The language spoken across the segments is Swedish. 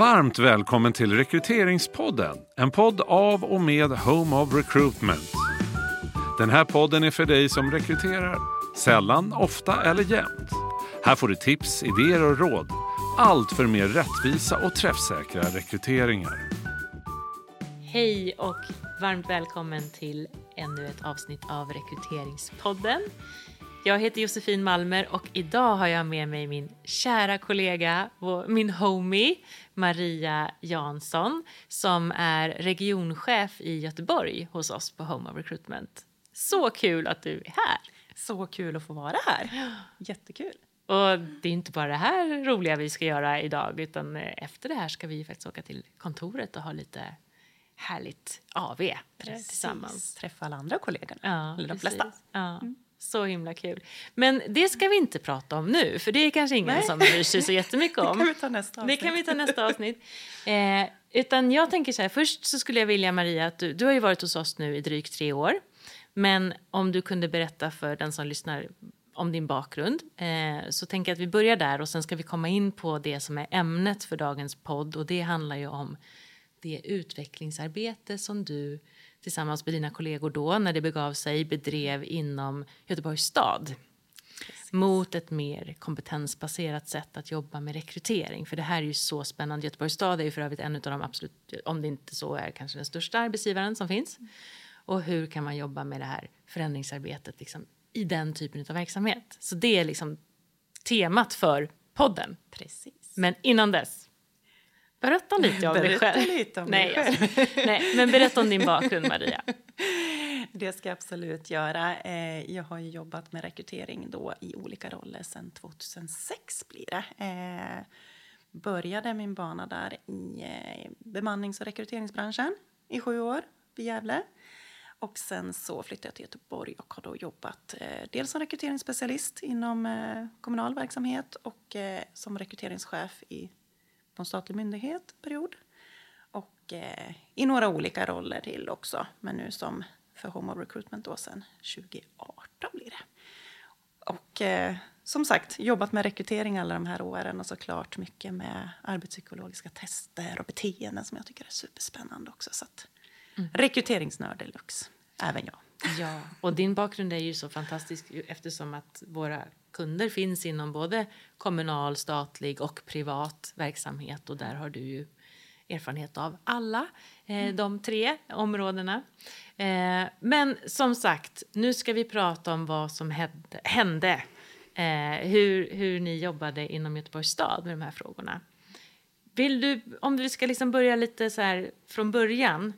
Varmt välkommen till Rekryteringspodden. En podd av och med Home of Recruitment. Den här podden är för dig som rekryterar. Sällan, ofta eller jämt. Här får du tips, idéer och råd. Allt för mer rättvisa och träffsäkra rekryteringar. Hej och varmt välkommen till ännu ett avsnitt av Rekryteringspodden. Jag heter Josefin Malmer och idag har jag med mig min kära kollega, min homie Maria Jansson som är regionchef i Göteborg hos oss på Home of Recruitment. Så kul att du är här! Så kul att få vara här. Jättekul. Och det är inte bara det här roliga vi ska göra idag utan efter det här ska vi faktiskt åka till kontoret och ha lite härligt AV Precis. tillsammans. Träffa alla andra kollegor. Ja, Eller de flesta. Ja. Mm. Så himla kul. Men det ska vi inte prata om nu, för det är kanske ingen Nej. som bryr sig så jättemycket om. det kan vi ta nästa avsnitt. Det kan vi ta nästa avsnitt. Eh, utan jag tänker så här, först så skulle jag vilja Maria att du, du har ju varit hos oss nu i drygt tre år. Men om du kunde berätta för den som lyssnar om din bakgrund eh, så tänker jag att vi börjar där och sen ska vi komma in på det som är ämnet för dagens podd och det handlar ju om det utvecklingsarbete som du tillsammans med dina kollegor då, när det begav sig, bedrev inom Göteborgs stad. Precis. Mot ett mer kompetensbaserat sätt att jobba med rekrytering. För det här är ju så spännande. Göteborgs stad är ju för övrigt en av de absolut, om det inte så är kanske den största arbetsgivaren som finns. Och hur kan man jobba med det här förändringsarbetet liksom, i den typen av verksamhet? Så det är liksom temat för podden. Precis. Men innan dess, Berätta lite om dig själv. lite om nej, själv. nej, men berätta om din bakgrund, Maria. Det ska jag absolut göra. Eh, jag har jobbat med rekrytering då i olika roller sedan 2006 blir det. Eh, började min bana där i eh, bemannings och rekryteringsbranschen i sju år vid Gävle. Och sen så flyttade jag till Göteborg och har då jobbat dels som rekryteringsspecialist inom kommunal verksamhet och som rekryteringschef i på en statlig myndighet period. Och eh, i några olika roller till också, men nu som för Home of Recruitment då sen 2018 blir det. Och eh, som sagt, jobbat med rekrytering alla de här åren och såklart mycket med arbetspsykologiska tester och beteenden som jag tycker är superspännande också. Så att, mm. rekryteringsnörd deluxe, även jag. Ja, och din bakgrund är ju så fantastisk eftersom att våra kunder finns inom både kommunal, statlig och privat verksamhet och där har du ju erfarenhet av alla eh, mm. de tre områdena. Eh, men som sagt, nu ska vi prata om vad som hände, hände eh, hur, hur ni jobbade inom Göteborgs stad med de här frågorna. Vill du, om du ska liksom börja lite så här från början,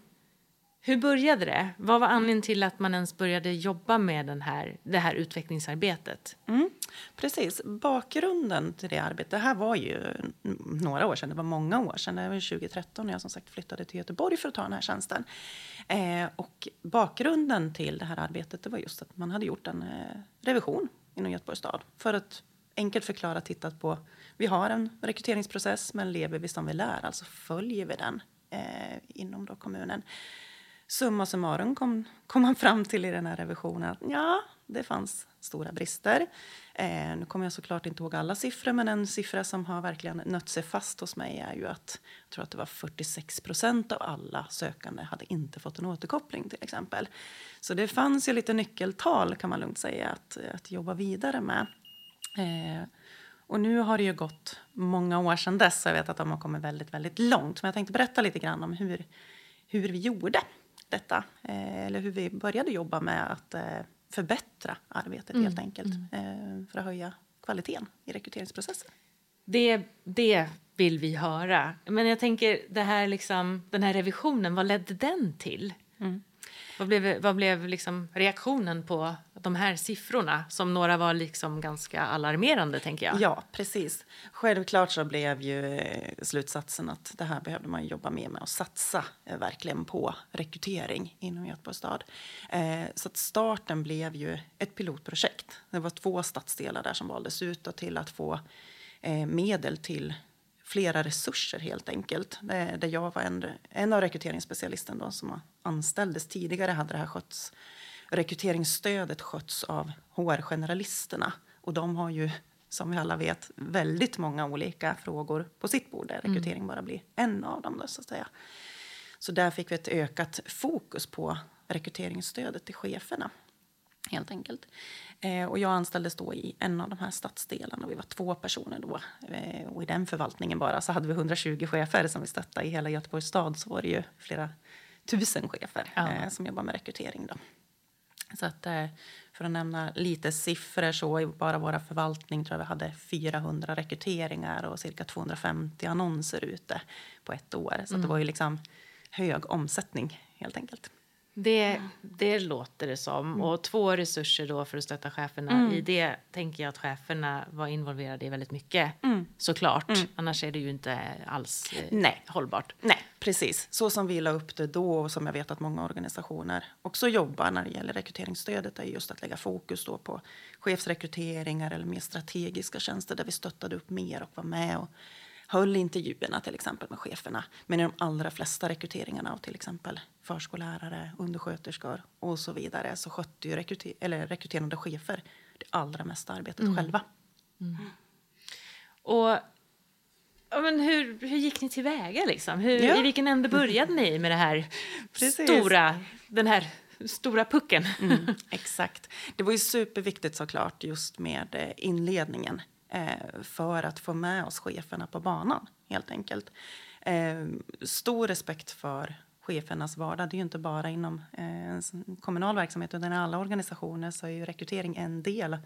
hur började det? Vad var anledningen till att man ens började jobba med den här, det här utvecklingsarbetet? Mm, precis. Bakgrunden till det arbetet, det här var ju några år sedan, det var många år sedan, det var 2013 när jag som sagt flyttade till Göteborg för att ta den här tjänsten. Eh, och bakgrunden till det här arbetet det var just att man hade gjort en eh, revision inom Göteborgs stad för att enkelt förklara tittat på, vi har en rekryteringsprocess men lever vi som vi lär, alltså följer vi den eh, inom då kommunen summa summarum kom, kom man fram till i den här revisionen att ja, det fanns stora brister. Eh, nu kommer jag såklart inte ihåg alla siffror, men en siffra som har verkligen nött sig fast hos mig är ju att jag tror att det var 46 procent av alla sökande hade inte fått en återkoppling till exempel. Så det fanns ju lite nyckeltal kan man lugnt säga att, att jobba vidare med. Eh, och nu har det ju gått många år sedan dess. så Jag vet att de har kommit väldigt, väldigt långt. Men jag tänkte berätta lite grann om hur, hur vi gjorde detta. Eh, eller hur vi började jobba med att eh, förbättra arbetet mm. helt enkelt. Mm. Eh, för att höja kvaliteten i rekryteringsprocessen. Det, det vill vi höra. Men jag tänker, det här liksom, den här revisionen, vad ledde den till? Mm. Vad blev, vad blev liksom reaktionen på de här siffrorna som några var liksom ganska alarmerande? tänker jag. Ja, precis. Självklart så blev ju eh, slutsatsen att det här behövde man jobba mer med och satsa eh, verkligen på rekrytering inom Göteborgs stad. Eh, så att starten blev ju ett pilotprojekt. Det var två stadsdelar där som valdes ut till att få medel till flera resurser helt enkelt. Där jag var en, en av rekryteringsspecialisterna som anställdes tidigare hade det här skötts, rekryteringsstödet skötts av HR-generalisterna och de har ju som vi alla vet, väldigt många olika frågor på sitt bord där rekrytering bara blir en av dem. Då, så, att säga. så där fick vi ett ökat fokus på rekryteringsstödet till cheferna. Helt enkelt. Eh, och jag anställdes då i en av de här stadsdelarna. Vi var två personer då. Eh, och i den förvaltningen bara så hade vi 120 chefer som vi stöttade. I hela Göteborgs stad så var det ju flera tusen chefer Ja. eh, som jobbar med rekrytering. Då. Så att, för att nämna lite siffror så i bara våra förvaltning tror jag vi hade 400 rekryteringar och cirka 250 annonser ute på ett år. Så att det var ju liksom hög omsättning helt enkelt. Det, det låter det som. Och två resurser då för att stötta cheferna. I det tänker jag att cheferna var involverade i väldigt mycket. Såklart. Annars är det ju inte alls eh, Nej. hållbart. Nej, precis. Så som vi la upp det då och som jag vet att många organisationer också jobbar när det gäller rekryteringsstödet är just att lägga fokus då på chefsrekryteringar eller mer strategiska tjänster där vi stöttade upp mer och var med och höll intervjuerna till exempel med cheferna. Men i de allra flesta rekryteringarna av till exempel förskollärare, undersköterskor och så vidare så skötte ju rekryter- eller rekryterande chefer det allra mesta arbetet själva. Och ja, men hur, hur gick ni tillväga liksom? Hur, Ja. I vilken ände började ni med det här Precis. stora, den här stora pucken? Mm, exakt. Det var ju superviktigt såklart just med eh, inledningen Eh, för att få med oss cheferna på banan helt enkelt. Eh, stor respekt för chefernas vardag. Det är ju inte bara inom eh, kommunal verksamhet utan i alla organisationer så är ju rekrytering en del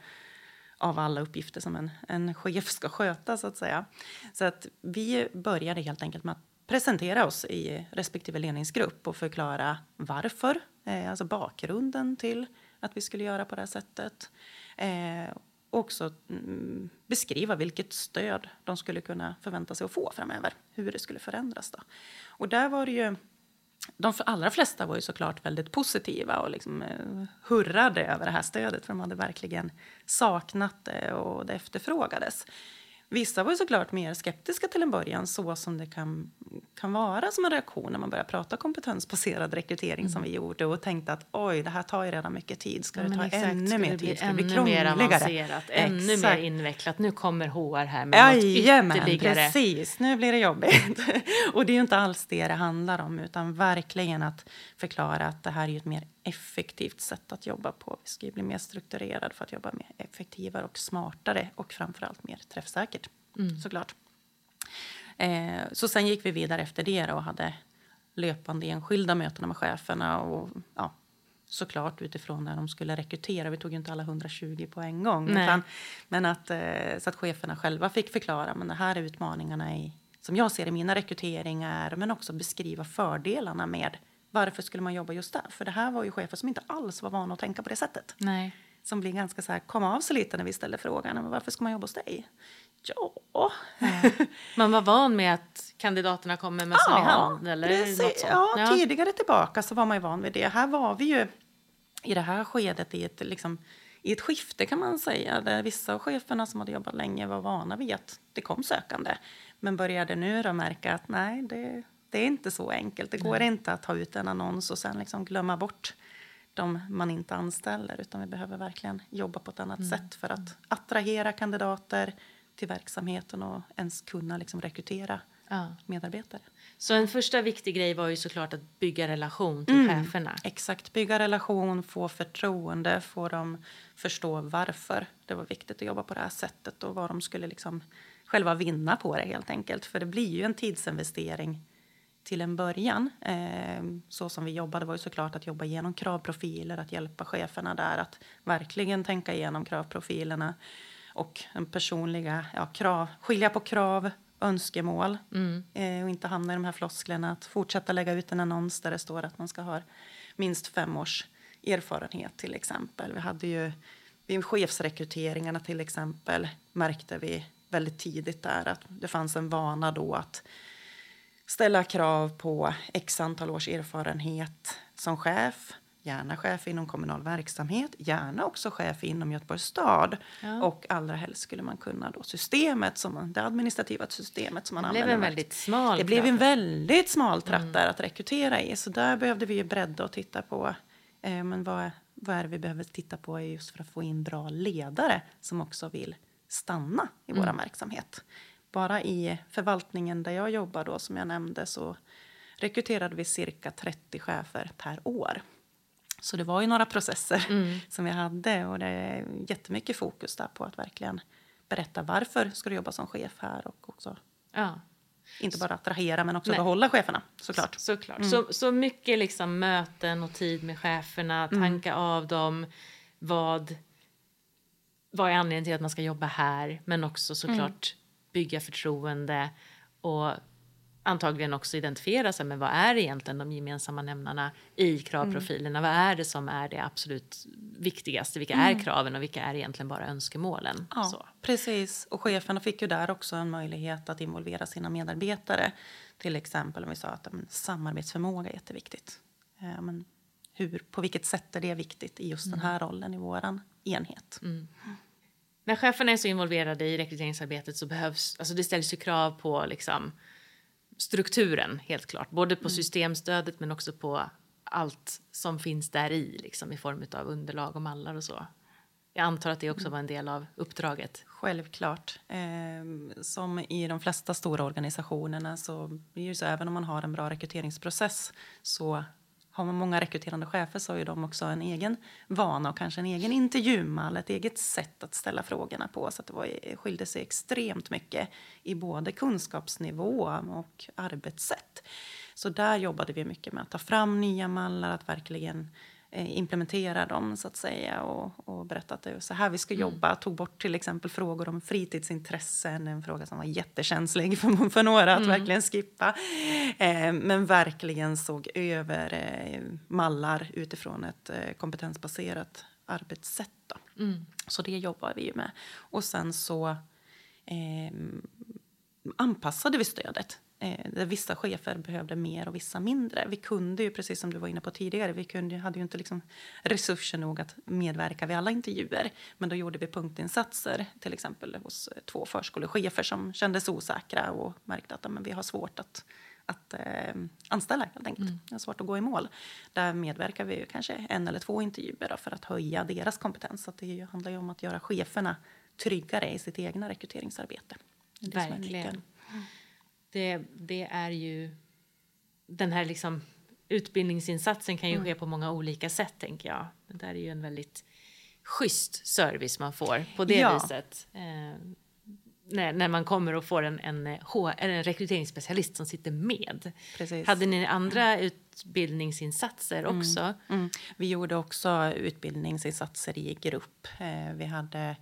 av alla uppgifter som en, en chef ska sköta så att säga. Så att vi började helt enkelt med att presentera oss i respektive ledningsgrupp och förklara varför, eh, alltså bakgrunden till att vi skulle göra på det här sättet. Eh, också mm, beskriva vilket stöd de skulle kunna förvänta sig att få framöver, hur det skulle förändras. Då. Och där var det ju de allra flesta var ju såklart väldigt positiva och liksom, eh, hurrade över det här stödet för de hade verkligen saknat det och det efterfrågades. Vissa var ju såklart mer skeptiska till en början, så som det kan, kan vara som en reaktion när man börjar prata kompetensbaserad rekrytering som vi gjorde och tänkte att oj, det här tar ju redan mycket tid. Ska det Men ta exakt, ännu mer det tid? Ska det bli ännu mer avancerat, ännu mer Exakt. invecklat. Nu kommer HR här med något Jajamän, ytterligare. precis. Nu blir det jobbigt. och det är ju inte alls det det handlar om, utan verkligen att förklara att det här är ju ett mer effektivt sätt att jobba på. Vi ska ju bli mer strukturerad för att jobba mer effektivare och smartare och framförallt mer träffsäkert, såklart. Eh, så sen gick vi vidare efter det och hade löpande enskilda möten med cheferna och ja, såklart utifrån när de skulle rekrytera. Vi tog ju inte alla 120 på en gång. Utan, men att, eh, så att cheferna själva fick förklara men det här är utmaningarna i, som jag ser i mina rekryteringar men också beskriva fördelarna med varför skulle man jobba just där? För det här var ju chefer som inte alls var vana att tänka på det sättet. Nej. Som blir ganska så här, kom av sig lite när vi ställer frågan, men varför ska man jobba hos dig? Ja, Man var van med att kandidaterna kom med mössan i hand? Eller precis. sånt. Ja, tidigare tillbaka så var man ju van vid det. Här var vi ju i det här skedet i ett, liksom, i ett skifte kan man säga. Där vissa av cheferna som hade jobbat länge var vana vid att det kom sökande. Men började nu då märka att nej, det, det är inte så enkelt. Det går inte att ta ut en annons och sen liksom glömma bort de man inte anställer. Utan vi behöver verkligen jobba på ett annat sätt för att attrahera kandidater till verksamheten och ens kunna liksom rekrytera Ja. medarbetare. Så en första viktig grej var ju såklart att bygga relation till cheferna. Exakt, bygga relation, få förtroende, få dem förstå varför det var viktigt att jobba på det här sättet och vad de skulle liksom själva vinna på det helt enkelt. För det blir ju en tidsinvestering till en början. Eh, så som vi jobbade var ju såklart att jobba igenom kravprofiler, att hjälpa cheferna där att verkligen tänka igenom kravprofilerna och den personliga, ja, krav, skilja på krav, önskemål eh, och inte hamna i de här flosklerna att fortsätta lägga ut en annons där det står att man ska ha minst fem års erfarenhet till exempel. Vi hade ju vid chefsrekryteringarna till exempel märkte vi väldigt tidigt där att det fanns en vana då att ställa krav på x antal års erfarenhet som chef, gärna chef inom kommunal verksamhet, gärna också chef inom Göteborgs stad. Ja. Och allra helst skulle man kunna då systemet, som man, det administrativa systemet som man Det blev en väldigt smal Det blev en väldigt smal tratt där att rekrytera i. Så där behövde vi ju bredda och titta på eh, men vad, vad är det vi behöver titta på just för att få in bra ledare som också vill stanna i vår verksamhet. Bara i förvaltningen där jag jobbar då, som jag nämnde, så rekryterade vi cirka 30 chefer per år. Så det var ju några processer som vi hade och det är jättemycket fokus där på att verkligen berätta varför ska du jobba som chef här och också Ja, inte bara attrahera men också Nej. behålla cheferna såklart. såklart. Så, så mycket liksom möten och tid med cheferna, tanka av dem, vad, vad är anledningen till att man ska jobba här, men också såklart bygga förtroende och antagligen också identifiera sig med vad är egentligen de gemensamma nämnarna i kravprofilerna. Vad är det som är det absolut viktigaste? Vilka är kraven och vilka är egentligen bara önskemålen? Ja, Så. precis. Och cheferna fick ju där också en möjlighet att involvera sina medarbetare. Till exempel om vi sa att men, samarbetsförmåga är jätteviktigt. Eh, men hur, på vilket sätt är det viktigt i just den här rollen i vår enhet? När cheferna är så involverade i rekryteringsarbetet så behövs, alltså det ställs ju krav på liksom strukturen helt klart. Både på systemstödet men också på allt som finns där i liksom i form av underlag och mallar och så. Jag antar att det också var en del av uppdraget. Självklart. Eh, som i de flesta stora organisationerna så blir det så även om man har en bra rekryteringsprocess så har man många rekryterande chefer så har ju de också en egen vana och kanske en egen intervjumall, ett eget sätt att ställa frågorna på. Så att det var, skilde sig extremt mycket i både kunskapsnivå och arbetssätt. Så där jobbade vi mycket med att ta fram nya mallar, att verkligen eh, implementera dem så att säga och, och berätta att det är så här vi ska jobba. Tog bort till exempel frågor om fritidsintressen, en fråga som var jättekänslig för, för några att verkligen skippa. Eh, men verkligen såg över eh, mallar utifrån ett eh, kompetensbaserat arbetssätt. Då. Så det jobbar vi ju med. Och sen så eh, anpassade vi stödet. Eh, där vissa chefer behövde mer och vissa mindre. Vi kunde ju, precis som du var inne på tidigare, vi kunde, hade ju inte liksom resurser nog att medverka vid alla intervjuer. Men då gjorde vi punktinsatser, till exempel hos eh, två förskolechefer som kändes osäkra och märkte att men vi har svårt att, att eh, anställa helt enkelt. Det är svårt att gå i mål. Där medverkar vi ju kanske en eller två intervjuer då, för att höja deras kompetens. Så det handlar ju om att göra cheferna tryggare i sitt egna rekryteringsarbete. Det Verkligen. Det, det är ju... Den här liksom utbildningsinsatsen kan ju ske på många olika sätt, tänker jag. Det där är ju en väldigt schysst service man får på det Ja. viset. Eh, när, när man kommer och får en, en, eh, H- eller en rekryteringsspecialist som sitter med. Precis. Hade ni andra utbildningsinsatser också? Mm. Vi gjorde också utbildningsinsatser i grupp. Eh, Vi hade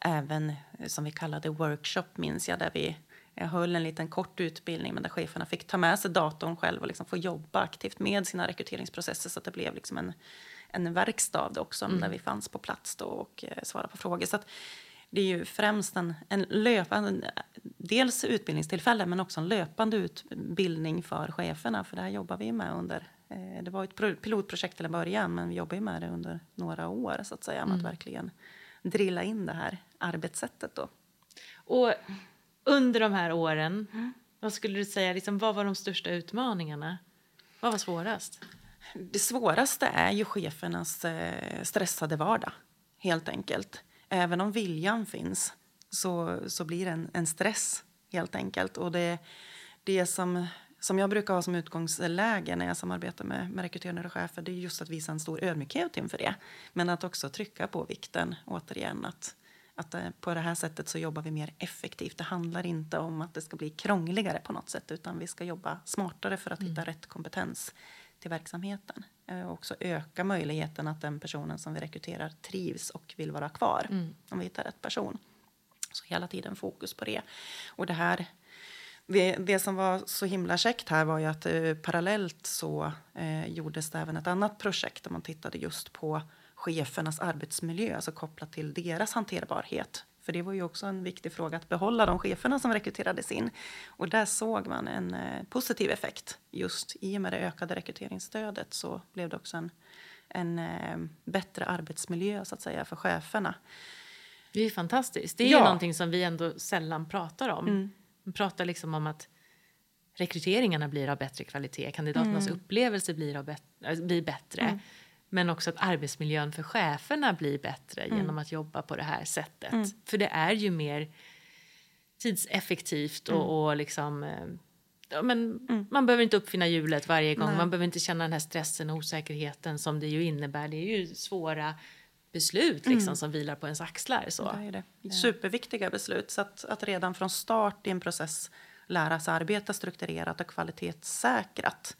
även, eh, som vi kallade workshop, minns jag, där vi jag höll en liten kort utbildning men där cheferna fick ta med sig datorn själv och liksom få jobba aktivt med sina rekryteringsprocesser så att det blev liksom en, en verkstad av det också där vi fanns på plats då och eh, svarade på frågor. Så det är ju främst en, en löpande, dels utbildningstillfälle men också en löpande utbildning för cheferna för det här jobbar vi med under eh, det var ett pro- pilotprojekt till en början men vi jobbar med det under några år så att säga med att verkligen drilla in det här arbetssättet då. Och under de här åren, vad skulle du säga, liksom, vad var de största utmaningarna? Vad var svårast? Det svåraste är ju chefernas eh, stressade vardag, helt enkelt. Även om viljan finns så, så blir det en, en stress, helt enkelt. Och det, det som, som jag brukar ha som utgångsläge när jag samarbetar med, med rekryterande chefer det är just att visa en stor ödmjukhet inför det. Men att också trycka på vikten, återigen, att, att eh, på det här sättet så jobbar vi mer effektivt. Det handlar inte om att det ska bli krångligare på något sätt utan vi ska jobba smartare för att hitta rätt kompetens till verksamheten. Eh, Och också öka möjligheten att den personen som vi rekryterar trivs och vill vara kvar om vi hittar rätt person. Så hela tiden fokus på det. Och det här det, det som var så himla käckt här var ju att eh, parallellt så eh, gjordes det även ett annat projekt där man tittade just på chefernas arbetsmiljö, alltså kopplat till deras hanterbarhet. För det var ju också en viktig fråga att behålla de cheferna som rekryterades in. Och där såg man en eh, positiv effekt. Just i och med det ökade rekryteringsstödet så blev det också en, en eh, bättre arbetsmiljö så att säga för cheferna. Det är ju fantastiskt. Det är Ja. ju någonting som vi ändå sällan pratar om. Vi pratar liksom om att rekryteringarna blir av bättre kvalitet, kandidaternas upplevelse blir, av äh, blir bättre. Men också att arbetsmiljön för cheferna blir bättre Mm. genom att jobba på det här sättet. För det är ju mer tidseffektivt Mm. och, och liksom... eh, Ja, men Man behöver inte uppfinna hjulet varje gång. Nej. Man behöver inte känna den här stressen och osäkerheten som det ju innebär. Det är ju svåra beslut liksom, som vilar på ens axlar. Så. Mm. Det är det. Superviktiga beslut. Så att, att redan från start i en process lära sig arbeta strukturerat och kvalitetssäkrat.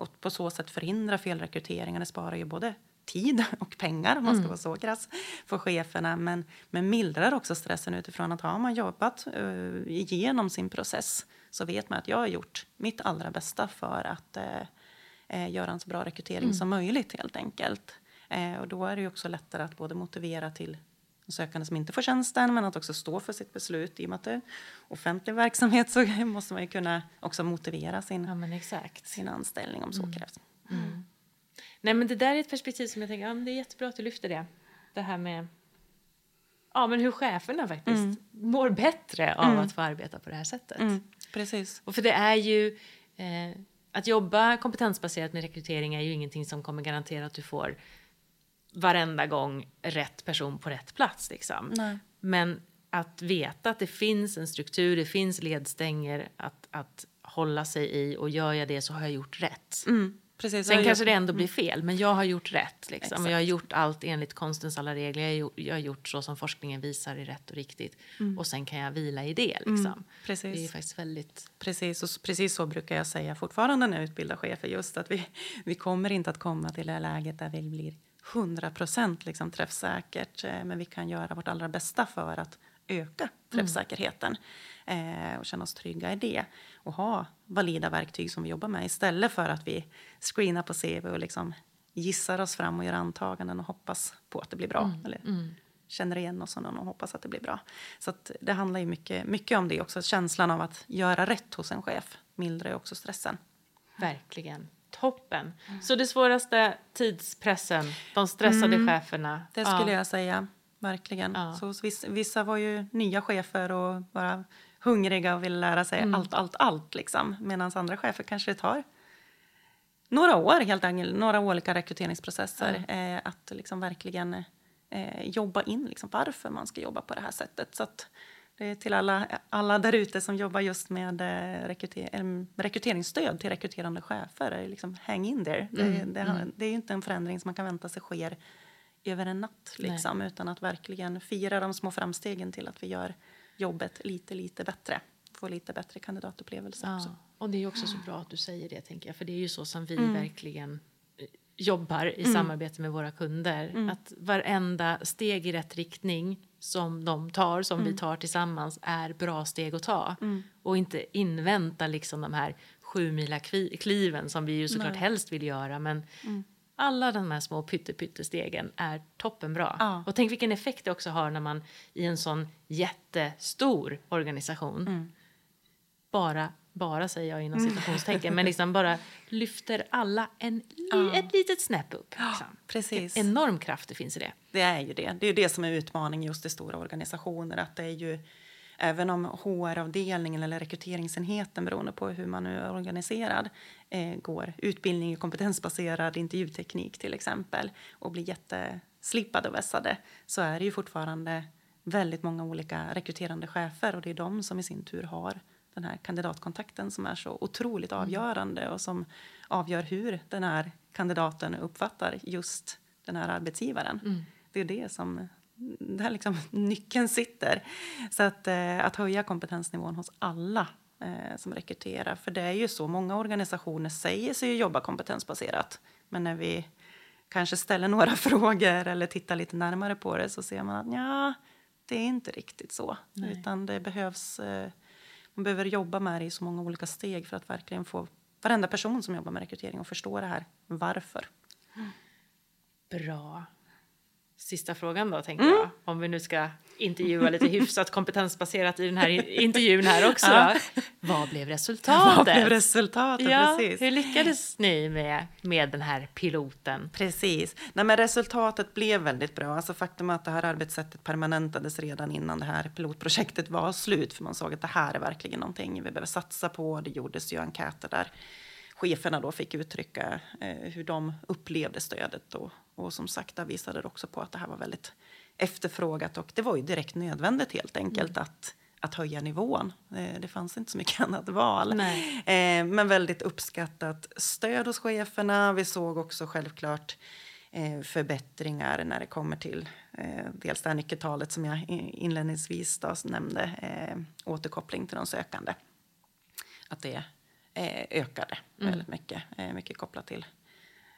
Och på så sätt förhindra felrekryteringar. Det sparar ju både tid och pengar om man ska vara så krass för cheferna. Men, men mildrar också stressen utifrån att har man jobbat uh, igenom sin process så vet man att jag har gjort mitt allra bästa för att eh, eh, göra en så bra rekrytering som möjligt helt enkelt. Och då är det ju också lättare att både motivera till sökande som inte får tjänsten men att också stå för sitt beslut. I och med att det är offentlig verksamhet så måste man ju kunna också motivera sin, Ja, men exakt. sin anställning om så krävs. Nej, men det där är ett perspektiv som jag tänker, ja, men det är jättebra att du lyfter det. Det här med ja, men hur cheferna faktiskt mår bättre av att få arbeta på det här sättet. Mm, precis. Och för det är ju, eh, att jobba kompetensbaserat med rekrytering är ju ingenting som kommer garantera att du får varenda gång rätt person på rätt plats. Liksom. Nej. Men att veta att det finns en struktur, det finns ledstänger att, att hålla sig i och gör jag det så har jag gjort rätt. Mm, precis. Sen kanske det ändå blir fel, men jag har gjort rätt. Liksom. Och jag har gjort allt enligt konstens alla regler. Jag har gjort, jag har gjort så som forskningen visar är rätt och riktigt. Och sen kan jag vila i det. Liksom. precis. Det är faktiskt väldigt... Precis, och precis så brukar jag säga fortfarande när jag utbildar chefer. Just att vi, vi kommer inte att komma till det läget där vi blir 100 procent liksom träffsäkert. eh, Men vi kan göra vårt allra bästa för att öka träffsäkerheten eh, och känna oss trygga i det. Och ha valida verktyg som vi jobbar med istället för att vi screenar på CV och liksom gissar oss fram och gör antaganden och hoppas på att det blir bra. Eller känner igen oss och hoppas att det blir bra. Så det handlar ju mycket, mycket om det också. Känslan av att göra rätt hos en chef mildrar ju också stressen. Verkligen. Toppen. Så det svåraste, tidspressen, de stressade cheferna. Det skulle jag säga, verkligen. Ja. Så vissa, vissa var ju nya chefer och bara hungriga och ville lära sig allt, allt, allt. Liksom. Medan andra chefer kanske tar några år, helt enkelt, några olika rekryteringsprocesser. Eh, att liksom verkligen eh, jobba in liksom, varför man ska jobba på det här sättet. Så att det är till alla, alla där ute som jobbar just med eh, rekryter, rekryteringsstöd till rekryterande chefer. Liksom, hang in there. Det, det, det är ju inte en förändring som man kan vänta sig sker över en natt. Liksom, utan att verkligen fira de små framstegen till att vi gör jobbet lite, lite bättre. Få lite bättre kandidatupplevelser också. Ja, och det är också så bra att du säger det, tänker jag. För det är ju så som vi verkligen eh, jobbar i samarbete med våra kunder. Att varenda steg i rätt riktning som de tar, som vi tar tillsammans, är bra steg att ta. Och inte invänta liksom de här sju mila kliven som vi ju såklart helst vill göra. Men alla de här små pytte, pyttestegen är toppenbra. Ja. Och tänk vilken effekt det också har när man i en sån jättestor organisation bara, bara säger jag inom citationstecken, men liksom bara lyfter alla en, li, ett litet snäpp upp. Liksom. precis. En enorm kraft det finns i det. Det är ju det. Det är ju det som är utmaningen just i stora organisationer. Att det är ju, även om HR-avdelningen eller rekryteringsenheten beroende på hur man nu är organiserad eh, går utbildning i kompetensbaserad intervjuteknik till exempel och blir jätteslipade och vässade så är det ju fortfarande väldigt många olika rekryterande chefer och det är de som i sin tur har den här kandidatkontakten som är så otroligt avgörande och som avgör hur den här kandidaten uppfattar just den här arbetsgivaren. Det är det som där liksom nyckeln sitter. Så att, eh, att höja kompetensnivån hos alla eh, som rekryterar. För det är ju så, många organisationer säger sig jobba kompetensbaserat. Men när vi kanske ställer några frågor eller tittar lite närmare på det så ser man att ja, det är inte riktigt så. Utan det behövs, eh, man behöver jobba med det i så många olika steg för att verkligen få varenda person som jobbar med rekrytering att förstå det här. Varför? Bra. Sista frågan då, tänker jag. Om vi nu ska intervjua lite hyfsat kompetensbaserat i den här intervjun här också. Ja. Vad blev resultatet? Vad blev resultatet? Ja, Precis. hur lyckades ni med, med den här piloten? Precis. Nej, men resultatet blev väldigt bra. Alltså faktum är att det här arbetssättet permanentades redan innan det här pilotprojektet var slut. För man såg att det här är verkligen någonting vi behöver satsa på. Det gjordes ju enkäter där cheferna då fick uttrycka eh, hur de upplevde stödet. Och, och som sagt, där visade det också på att det här var väldigt efterfrågat och det var ju direkt nödvändigt helt enkelt mm. att, att höja nivån. Eh, det fanns inte så mycket annat val. Eh, men väldigt uppskattat stöd hos cheferna. Vi såg också självklart förbättringar när det kommer till dels det här nyckeltalet som jag inledningsvis då nämnde, återkoppling till de sökande. Att det ökade mm. väldigt mycket, eh, mycket kopplat till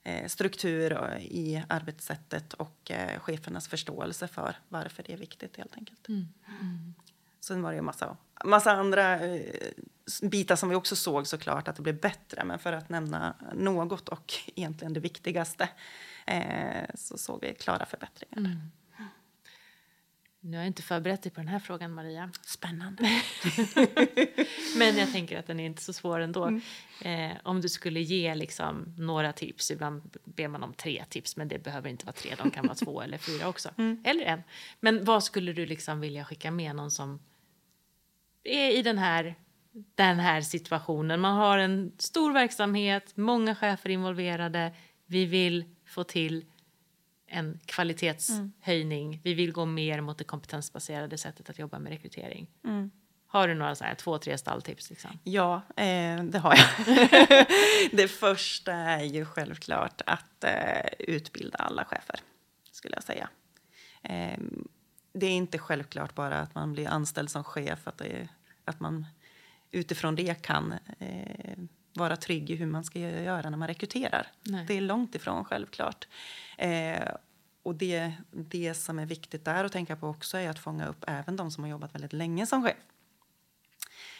eh, struktur i arbetssättet och eh, chefernas förståelse för varför det är viktigt helt enkelt. Mm. Mm. Sen var det ju massa, massa andra eh, bitar som vi också såg såklart att det blev bättre. Men för att nämna något och egentligen det viktigaste eh, så såg vi klara förbättringar. Mm. Nu har jag inte förberett dig på den här frågan, Maria. Spännande. Men jag tänker att den är inte så svår ändå. Mm. Eh, om du skulle ge liksom några tips, ibland ber man om tre tips, men det behöver inte vara tre, de kan vara två eller fyra också. Mm. Eller en. Men vad skulle du liksom vilja skicka med någon som är i den här, den här situationen? Man har en stor verksamhet, många chefer involverade, vi vill få till en kvalitetshöjning. Mm. Vi vill gå mer mot det kompetensbaserade sättet att jobba med rekrytering. Mm. Har du några så här, två, tre stalltips? Liksom? Ja, eh, det har jag. det första är ju självklart att eh, utbilda alla chefer, skulle jag säga. Eh, det är inte självklart bara att man blir anställd som chef, att, det, att man utifrån det kan eh, vara trygg i hur man ska göra när man rekryterar. Nej. Det är långt ifrån självklart. Eh, och det, det som är viktigt där att tänka på också är att fånga upp även de som har jobbat väldigt länge som chef.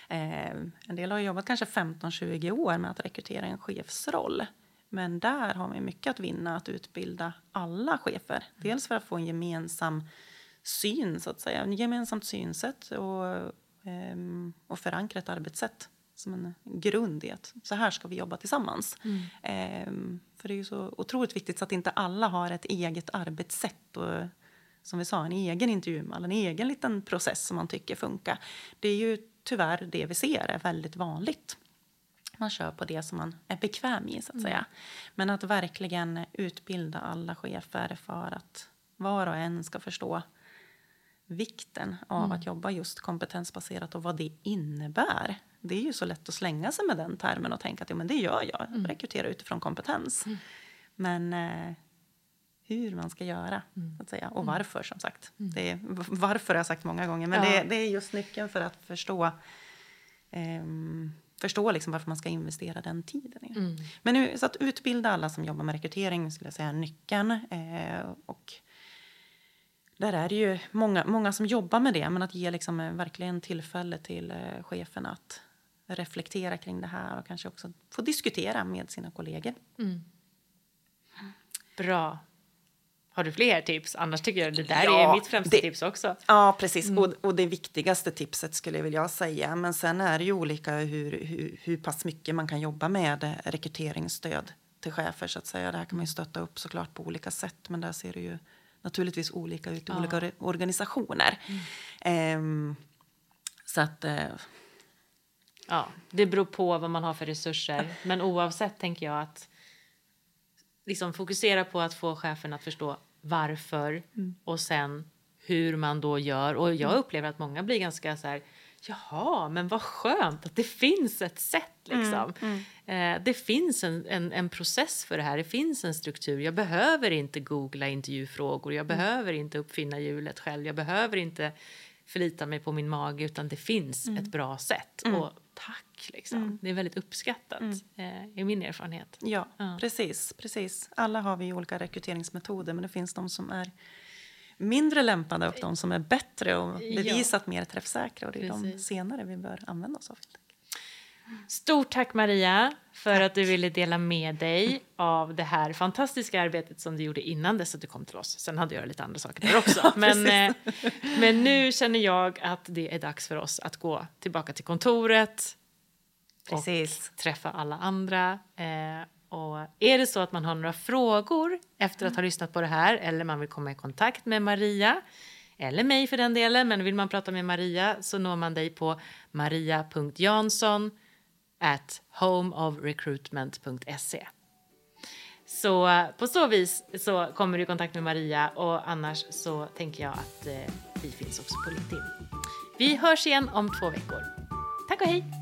Eh, en del har jobbat kanske 15-20 år med att rekrytera en chefsroll. Men där har man mycket att vinna att utbilda alla chefer. Dels för att få en gemensam syn, så att säga, en gemensamt synsätt och, eh, och förankra ett arbetssätt som en grund i att så här ska vi jobba tillsammans. Mm. Eh, för det är ju så otroligt viktigt så att inte alla har ett eget arbetssätt och som vi sa, en egen intervjumall, en egen liten process som man tycker funkar. Det är ju tyvärr det vi ser är väldigt vanligt. Man kör på det som man är bekväm i, så att säga. Mm. Men att verkligen utbilda alla chefer för att var och en ska förstå vikten av mm. att jobba just kompetensbaserat och vad det innebär det är ju så lätt att slänga sig med den termen och tänka att ja, men det gör jag, mm. rekrytera utifrån kompetens. Mm. Men eh, hur man ska göra, mm. att säga. och mm. varför som sagt. Mm. Det är, varför har jag sagt många gånger, men ja. det, det, är just nyckeln för att förstå eh, förstå liksom varför man ska investera den tiden. I. Mm. Men nu, så att utbilda alla som jobbar med rekrytering skulle jag säga är nyckeln. Eh, och där är det ju många, många som jobbar med det, men att ge liksom verkligen tillfälle till eh, cheferna att reflektera kring det här och kanske också få diskutera med sina kollegor. Mm. Bra. Har du fler tips? Annars tycker jag det där ja, är mitt främsta det, tips också. Ja, precis. Mm. Och, och, det viktigaste tipset skulle jag vilja säga. Men sen är det ju olika hur, hur, hur pass mycket man kan jobba med rekryteringsstöd till chefer så att säga. Det här kan man ju stötta upp såklart på olika sätt. Men där ser det ju naturligtvis olika ut i ja. olika organisationer. Mm. Um, så att... Uh, Ja, det beror på vad man har för resurser. Men oavsett tänker jag att liksom fokusera på att få chefen att förstå varför mm. och sen hur man då gör. Och jag mm. upplever att många blir ganska så här, jaha, men vad skönt att det finns ett sätt liksom. Mm, mm. Eh, det finns en, en, en, process för det här, det finns en struktur. Jag behöver inte googla intervjufrågor, jag mm. behöver inte uppfinna hjulet själv, jag behöver inte förlita mig på min mage utan det finns mm. ett bra sätt. Och tack. Liksom. Mm. Det är väldigt uppskattat, mm. eh, i min erfarenhet. Ja, ja, Precis, precis. Alla har vi olika rekryteringsmetoder men det finns de som är mindre lämpade och de som är bättre och bevisat ja. mer träffsäkra. Och det är precis. de senare vi bör använda oss av. Stort tack Maria för tack. att du ville dela med dig av det här fantastiska arbetet som du gjorde innan dess att du kom till oss. Sen hade jag lite andra saker där också. men, eh, men nu känner jag att det är dags för oss att gå tillbaka till kontoret Precis. och träffa alla andra. Eh, är det så att man har några frågor efter att ha lyssnat på det här eller man vill komma i kontakt med Maria eller mig för den delen, men vill man prata med Maria så når man dig på maria.jansson at homeofrecruitment.se. Så på så vis så kommer du i kontakt med Maria och annars så tänker jag att eh, vi finns också på LinkedIn. Vi hörs igen om två veckor. Tack och hej!